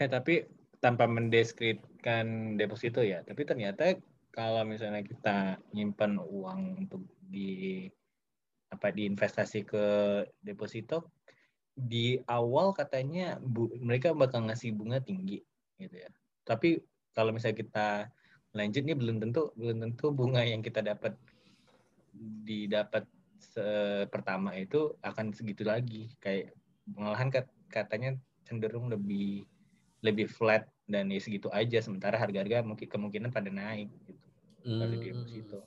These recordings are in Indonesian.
Eh tapi tanpa mendeskripsikan deposito ya, tapi ternyata kalau misalnya kita nyimpan uang untuk di apa diinvestasi ke deposito di awal katanya bu, mereka bakal ngasih bunga tinggi gitu ya. Tapi kalau misalnya kita lanjut nih belum tentu belum tentu bunga yang kita dapat didapat pertama itu akan segitu lagi kayak malahan katanya cenderung lebih lebih flat dan ya segitu aja sementara harga-harga mungkin kemungkinan pada naik gitu hmm. deposito.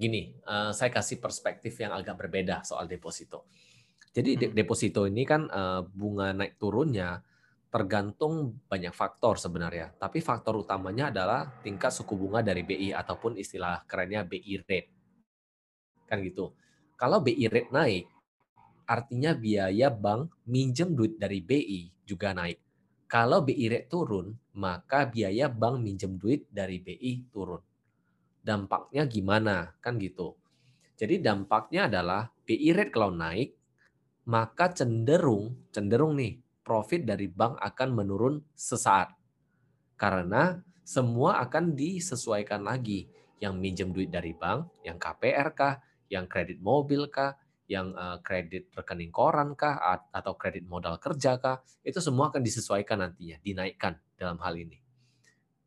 Gini, uh, saya kasih perspektif yang agak berbeda soal deposito. Jadi hmm. deposito ini kan uh, bunga naik turunnya tergantung banyak faktor sebenarnya. Tapi faktor utamanya adalah tingkat suku bunga dari BI ataupun istilah kerennya BI rate. Kan gitu. Kalau BI rate naik, artinya biaya bank minjem duit dari BI juga naik. Kalau BI rate turun, maka biaya bank minjem duit dari BI turun. Dampaknya gimana? Kan gitu. Jadi dampaknya adalah BI rate kalau naik, maka cenderung cenderung nih profit dari bank akan menurun sesaat. Karena semua akan disesuaikan lagi. Yang minjem duit dari bank, yang KPR kah, yang kredit mobil kah, yang uh, kredit rekening koran kah atau kredit modal kerja kah itu semua akan disesuaikan nantinya dinaikkan dalam hal ini.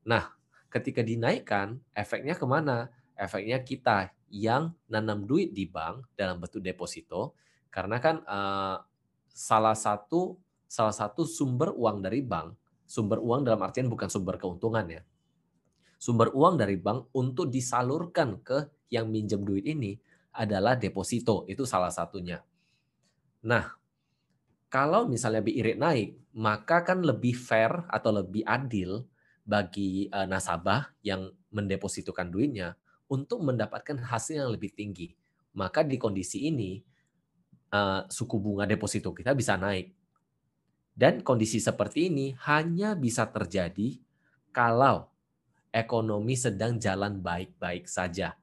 Nah, ketika dinaikkan efeknya ke mana? Efeknya kita yang nanam duit di bank dalam bentuk deposito karena kan uh, salah satu salah satu sumber uang dari bank sumber uang dalam artian bukan sumber keuntungan ya sumber uang dari bank untuk disalurkan ke yang minjem duit ini adalah deposito, itu salah satunya. Nah, kalau misalnya BI rate naik, maka kan lebih fair atau lebih adil bagi uh, nasabah yang mendepositokan duitnya untuk mendapatkan hasil yang lebih tinggi. Maka di kondisi ini uh, suku bunga deposito kita bisa naik. Dan kondisi seperti ini hanya bisa terjadi kalau ekonomi sedang jalan baik-baik saja.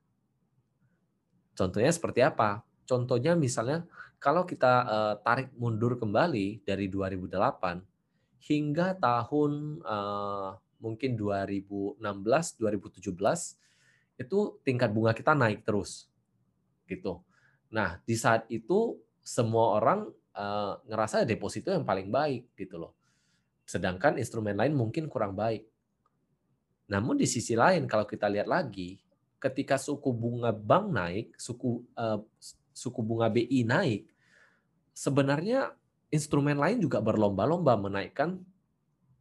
Contohnya seperti apa? Contohnya misalnya kalau kita uh, tarik mundur kembali dari 2008 hingga tahun uh, mungkin 2016, 2017 itu tingkat bunga kita naik terus gitu. Nah, di saat itu semua orang uh, ngerasa deposito yang paling baik gitu loh. Sedangkan instrumen lain mungkin kurang baik. Namun di sisi lain kalau kita lihat lagi ketika suku bunga bank naik, suku uh, suku bunga BI naik, sebenarnya instrumen lain juga berlomba-lomba menaikkan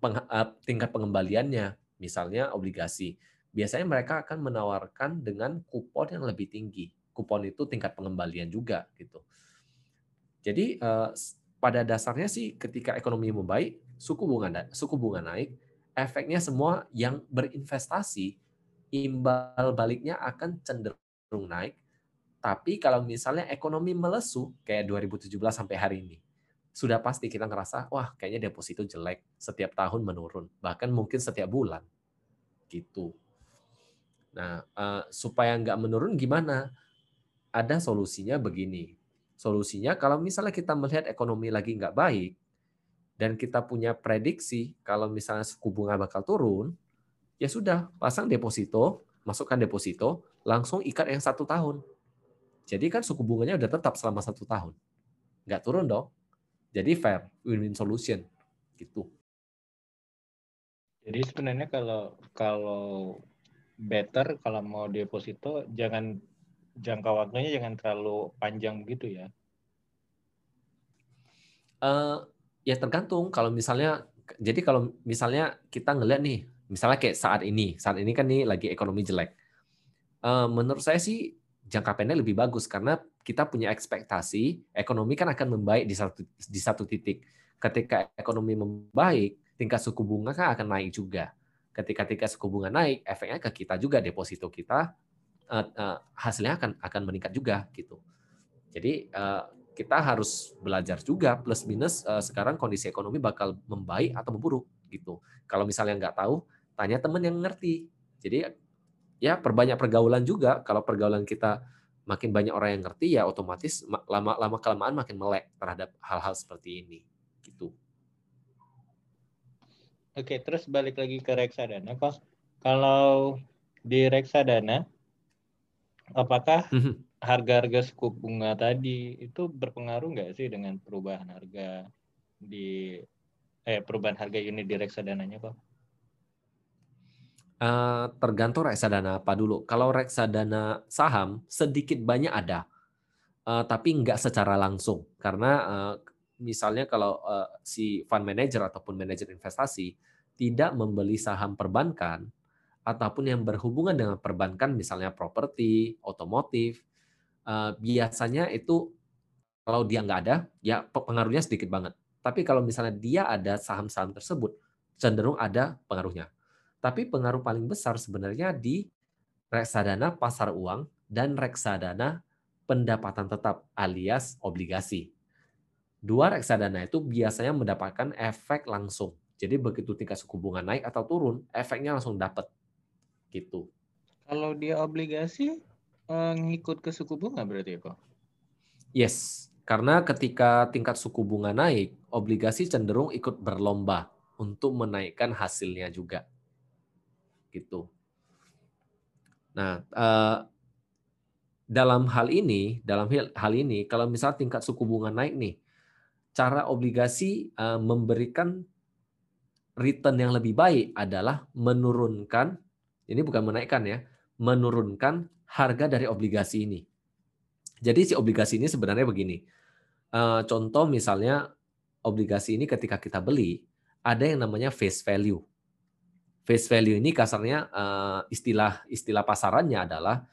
peng, uh, tingkat pengembaliannya, misalnya obligasi. Biasanya mereka akan menawarkan dengan kupon yang lebih tinggi. Kupon itu tingkat pengembalian juga gitu. Jadi uh, pada dasarnya sih ketika ekonomi membaik, suku bunga suku bunga naik, efeknya semua yang berinvestasi imbal baliknya akan cenderung naik. Tapi kalau misalnya ekonomi melesu kayak 2017 sampai hari ini, sudah pasti kita ngerasa, wah kayaknya deposito jelek, setiap tahun menurun, bahkan mungkin setiap bulan. Gitu. Nah, uh, supaya nggak menurun gimana? Ada solusinya begini. Solusinya kalau misalnya kita melihat ekonomi lagi nggak baik, dan kita punya prediksi kalau misalnya suku bunga bakal turun, ya sudah pasang deposito, masukkan deposito, langsung ikat yang satu tahun. Jadi kan suku bunganya udah tetap selama satu tahun. Nggak turun dong. Jadi fair, win-win solution. Gitu. Jadi sebenarnya kalau kalau better kalau mau deposito jangan jangka waktunya jangan terlalu panjang begitu ya. Uh, ya tergantung kalau misalnya jadi kalau misalnya kita ngeliat nih misalnya kayak saat ini, saat ini kan nih lagi ekonomi jelek. Eh, menurut saya sih jangka pendek lebih bagus karena kita punya ekspektasi ekonomi kan akan membaik di satu di satu titik. Ketika ekonomi membaik, tingkat suku bunga kan akan naik juga. Ketika tingkat suku bunga naik, efeknya ke kita juga deposito kita eh, eh, hasilnya akan akan meningkat juga gitu. Jadi kita harus belajar juga plus minus sekarang kondisi ekonomi bakal membaik atau memburuk gitu. Kalau misalnya nggak tahu, tanya teman yang ngerti. Jadi ya perbanyak pergaulan juga. Kalau pergaulan kita makin banyak orang yang ngerti ya otomatis lama-lama kelamaan makin melek terhadap hal-hal seperti ini gitu. Oke, terus balik lagi ke reksadana. Kok kalau di reksadana apakah mhm. harga-harga suku bunga tadi itu berpengaruh nggak sih dengan perubahan harga di eh perubahan harga unit di reksadananya, Pak? Uh, tergantung reksadana apa dulu. Kalau reksadana saham sedikit banyak ada, uh, tapi nggak secara langsung karena uh, misalnya kalau uh, si fund manager ataupun manajer investasi tidak membeli saham perbankan ataupun yang berhubungan dengan perbankan misalnya properti, otomotif, uh, biasanya itu kalau dia nggak ada, ya pengaruhnya sedikit banget. Tapi kalau misalnya dia ada saham-saham tersebut, cenderung ada pengaruhnya. Tapi pengaruh paling besar sebenarnya di reksadana pasar uang dan reksadana pendapatan tetap alias obligasi. Dua reksadana itu biasanya mendapatkan efek langsung. Jadi begitu tingkat suku bunga naik atau turun, efeknya langsung dapat. Gitu. Kalau dia obligasi eh, ngikut ke suku bunga berarti ya, Pak? Yes, karena ketika tingkat suku bunga naik, obligasi cenderung ikut berlomba untuk menaikkan hasilnya juga gitu. Nah, eh, dalam hal ini, dalam hal ini, kalau misal tingkat suku bunga naik nih, cara obligasi eh, memberikan return yang lebih baik adalah menurunkan, ini bukan menaikkan ya, menurunkan harga dari obligasi ini. Jadi si obligasi ini sebenarnya begini, eh, contoh misalnya obligasi ini ketika kita beli, ada yang namanya face value. Face value ini kasarnya uh, istilah istilah pasarannya adalah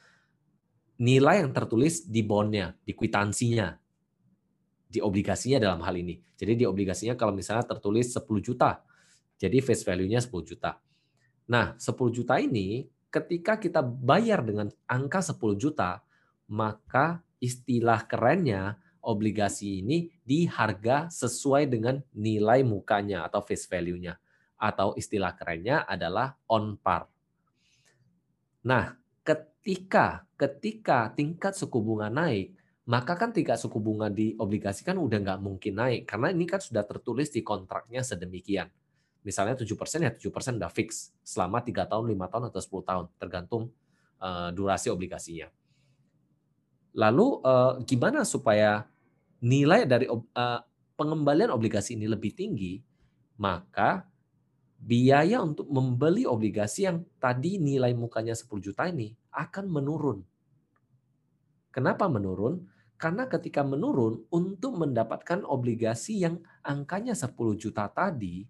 nilai yang tertulis di bondnya, di kwitansinya, di obligasinya dalam hal ini. Jadi di obligasinya kalau misalnya tertulis 10 juta, jadi face value-nya 10 juta. Nah, 10 juta ini ketika kita bayar dengan angka 10 juta, maka istilah kerennya obligasi ini di harga sesuai dengan nilai mukanya atau face value-nya atau istilah kerennya adalah on par. Nah, ketika ketika tingkat suku bunga naik, maka kan tingkat suku bunga di obligasi kan udah nggak mungkin naik karena ini kan sudah tertulis di kontraknya sedemikian. Misalnya 7% ya 7% udah fix selama 3 tahun, 5 tahun atau 10 tahun tergantung uh, durasi obligasinya. Lalu uh, gimana supaya nilai dari uh, pengembalian obligasi ini lebih tinggi? Maka biaya untuk membeli obligasi yang tadi nilai mukanya 10 juta ini akan menurun. Kenapa menurun? Karena ketika menurun, untuk mendapatkan obligasi yang angkanya 10 juta tadi,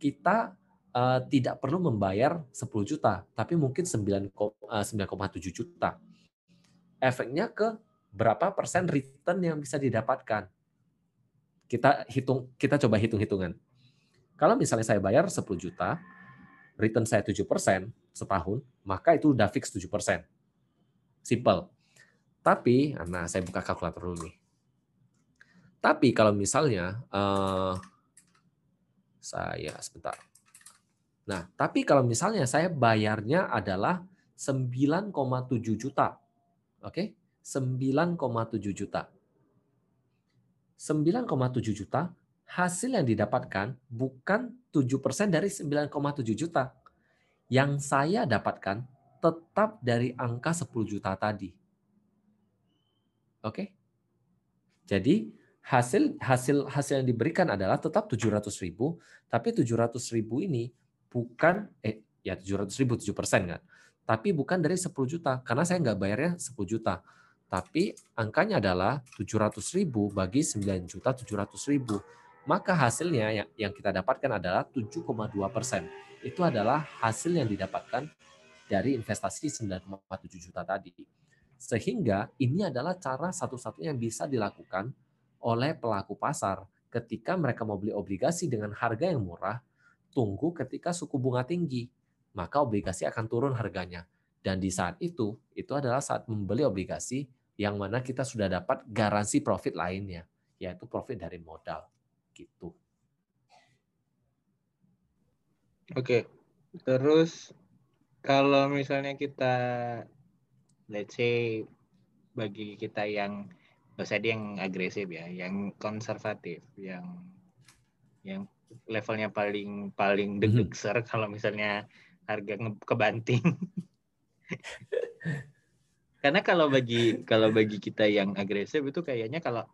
kita uh, tidak perlu membayar 10 juta, tapi mungkin 9,7 uh, juta. Efeknya ke berapa persen return yang bisa didapatkan? Kita hitung, kita coba hitung-hitungan kalau misalnya saya bayar 10 juta, return saya 7% setahun, maka itu udah fix 7%. Simple. Tapi, nah saya buka kalkulator dulu nih. Tapi kalau misalnya, uh, saya sebentar. Nah, tapi kalau misalnya saya bayarnya adalah 9,7 juta. Oke? Okay? 9,7 juta. 9,7 juta hasil yang didapatkan bukan 7% dari 9,7 juta. Yang saya dapatkan tetap dari angka 10 juta tadi. Oke? Jadi hasil hasil hasil yang diberikan adalah tetap 700 ribu, tapi 700 ribu ini bukan eh ya 700 ribu 7 persen kan, tapi bukan dari 10 juta karena saya nggak bayarnya 10 juta, tapi angkanya adalah 700 ribu bagi 9 juta 700 ribu maka hasilnya yang, yang kita dapatkan adalah 7,2 persen. Itu adalah hasil yang didapatkan dari investasi 9,7 juta tadi. Sehingga ini adalah cara satu-satunya yang bisa dilakukan oleh pelaku pasar ketika mereka mau beli obligasi dengan harga yang murah, tunggu ketika suku bunga tinggi, maka obligasi akan turun harganya. Dan di saat itu, itu adalah saat membeli obligasi yang mana kita sudah dapat garansi profit lainnya, yaitu profit dari modal gitu. Oke, terus kalau misalnya kita, let's say bagi kita yang usah dia yang agresif ya, yang konservatif, yang yang levelnya paling paling deg-degser mm -hmm. kalau misalnya harga kebanting. Karena kalau bagi kalau bagi kita yang agresif itu kayaknya kalau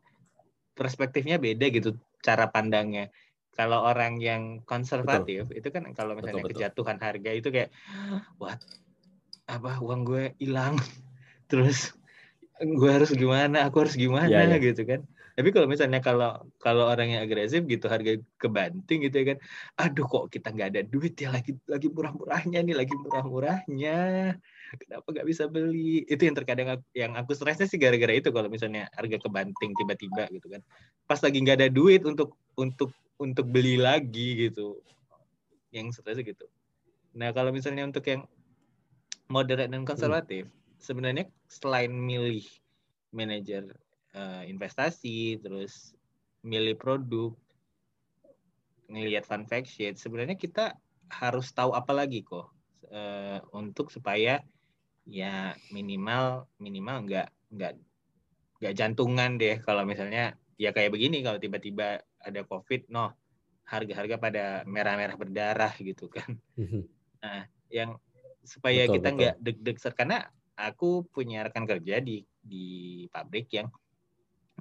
perspektifnya beda gitu cara pandangnya. Kalau orang yang konservatif betul. itu kan kalau misalnya betul, betul. kejatuhan harga itu kayak wah apa uang gue hilang terus gue harus gimana aku harus gimana ya, ya. gitu kan tapi kalau misalnya kalau kalau orang yang agresif gitu harga kebanting gitu ya kan aduh kok kita nggak ada duit ya lagi lagi murah-murahnya nih lagi murah-murahnya kenapa nggak bisa beli? Itu yang terkadang yang aku stresnya sih gara-gara itu kalau misalnya harga kebanting tiba-tiba gitu kan. Pas lagi nggak ada duit untuk untuk untuk beli lagi gitu. Yang stresnya gitu. Nah kalau misalnya untuk yang moderat dan konservatif hmm. sebenarnya selain milih manajer uh, investasi, terus milih produk, ngelihat fun fact sheet, sebenarnya kita harus tahu apa lagi kok uh, untuk supaya ya minimal minimal nggak nggak nggak jantungan deh kalau misalnya ya kayak begini kalau tiba-tiba ada covid no harga-harga pada merah-merah berdarah gitu kan mhm. nah yang supaya betul, kita nggak deg-deg karena aku punya rekan kerja di di pabrik yang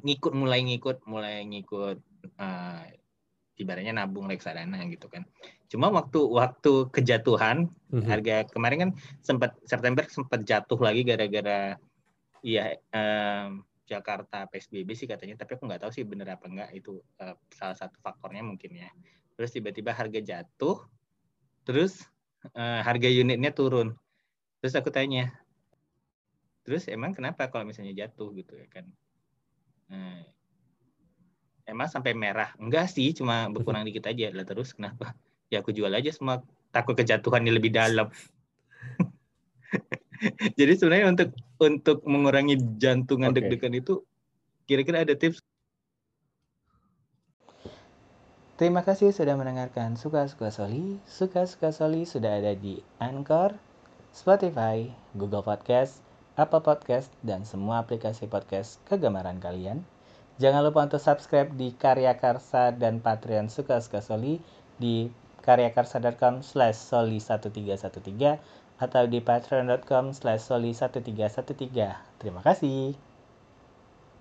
ngikut mulai ngikut mulai ngikut uh, ibaratnya nabung reksadana gitu kan. Cuma waktu waktu kejatuhan mm-hmm. harga kemarin kan sempat September sempat jatuh lagi gara-gara iya um, Jakarta PSBB sih katanya, tapi aku nggak tahu sih bener apa enggak itu uh, salah satu faktornya mungkin ya. Terus tiba-tiba harga jatuh, terus uh, harga unitnya turun. Terus aku tanya, terus emang kenapa kalau misalnya jatuh gitu ya kan? Hmm. Emang sampai merah? Enggak sih, cuma berkurang dikit aja. Lah terus kenapa? Ya aku jual aja semua. Takut kejatuhannya lebih dalam. Jadi sebenarnya untuk untuk mengurangi jantungan okay. deg-degan itu kira-kira ada tips? Terima kasih sudah mendengarkan Suka-Suka Soli. Suka-Suka Soli sudah ada di Anchor, Spotify, Google Podcast, Apple Podcast, dan semua aplikasi podcast kegemaran kalian. Jangan lupa untuk subscribe di Karya Karsa dan Patreon Suka Suka Soli di karyakarsa.com slash soli 1313 atau di patreon.com slash soli 1313. Terima kasih.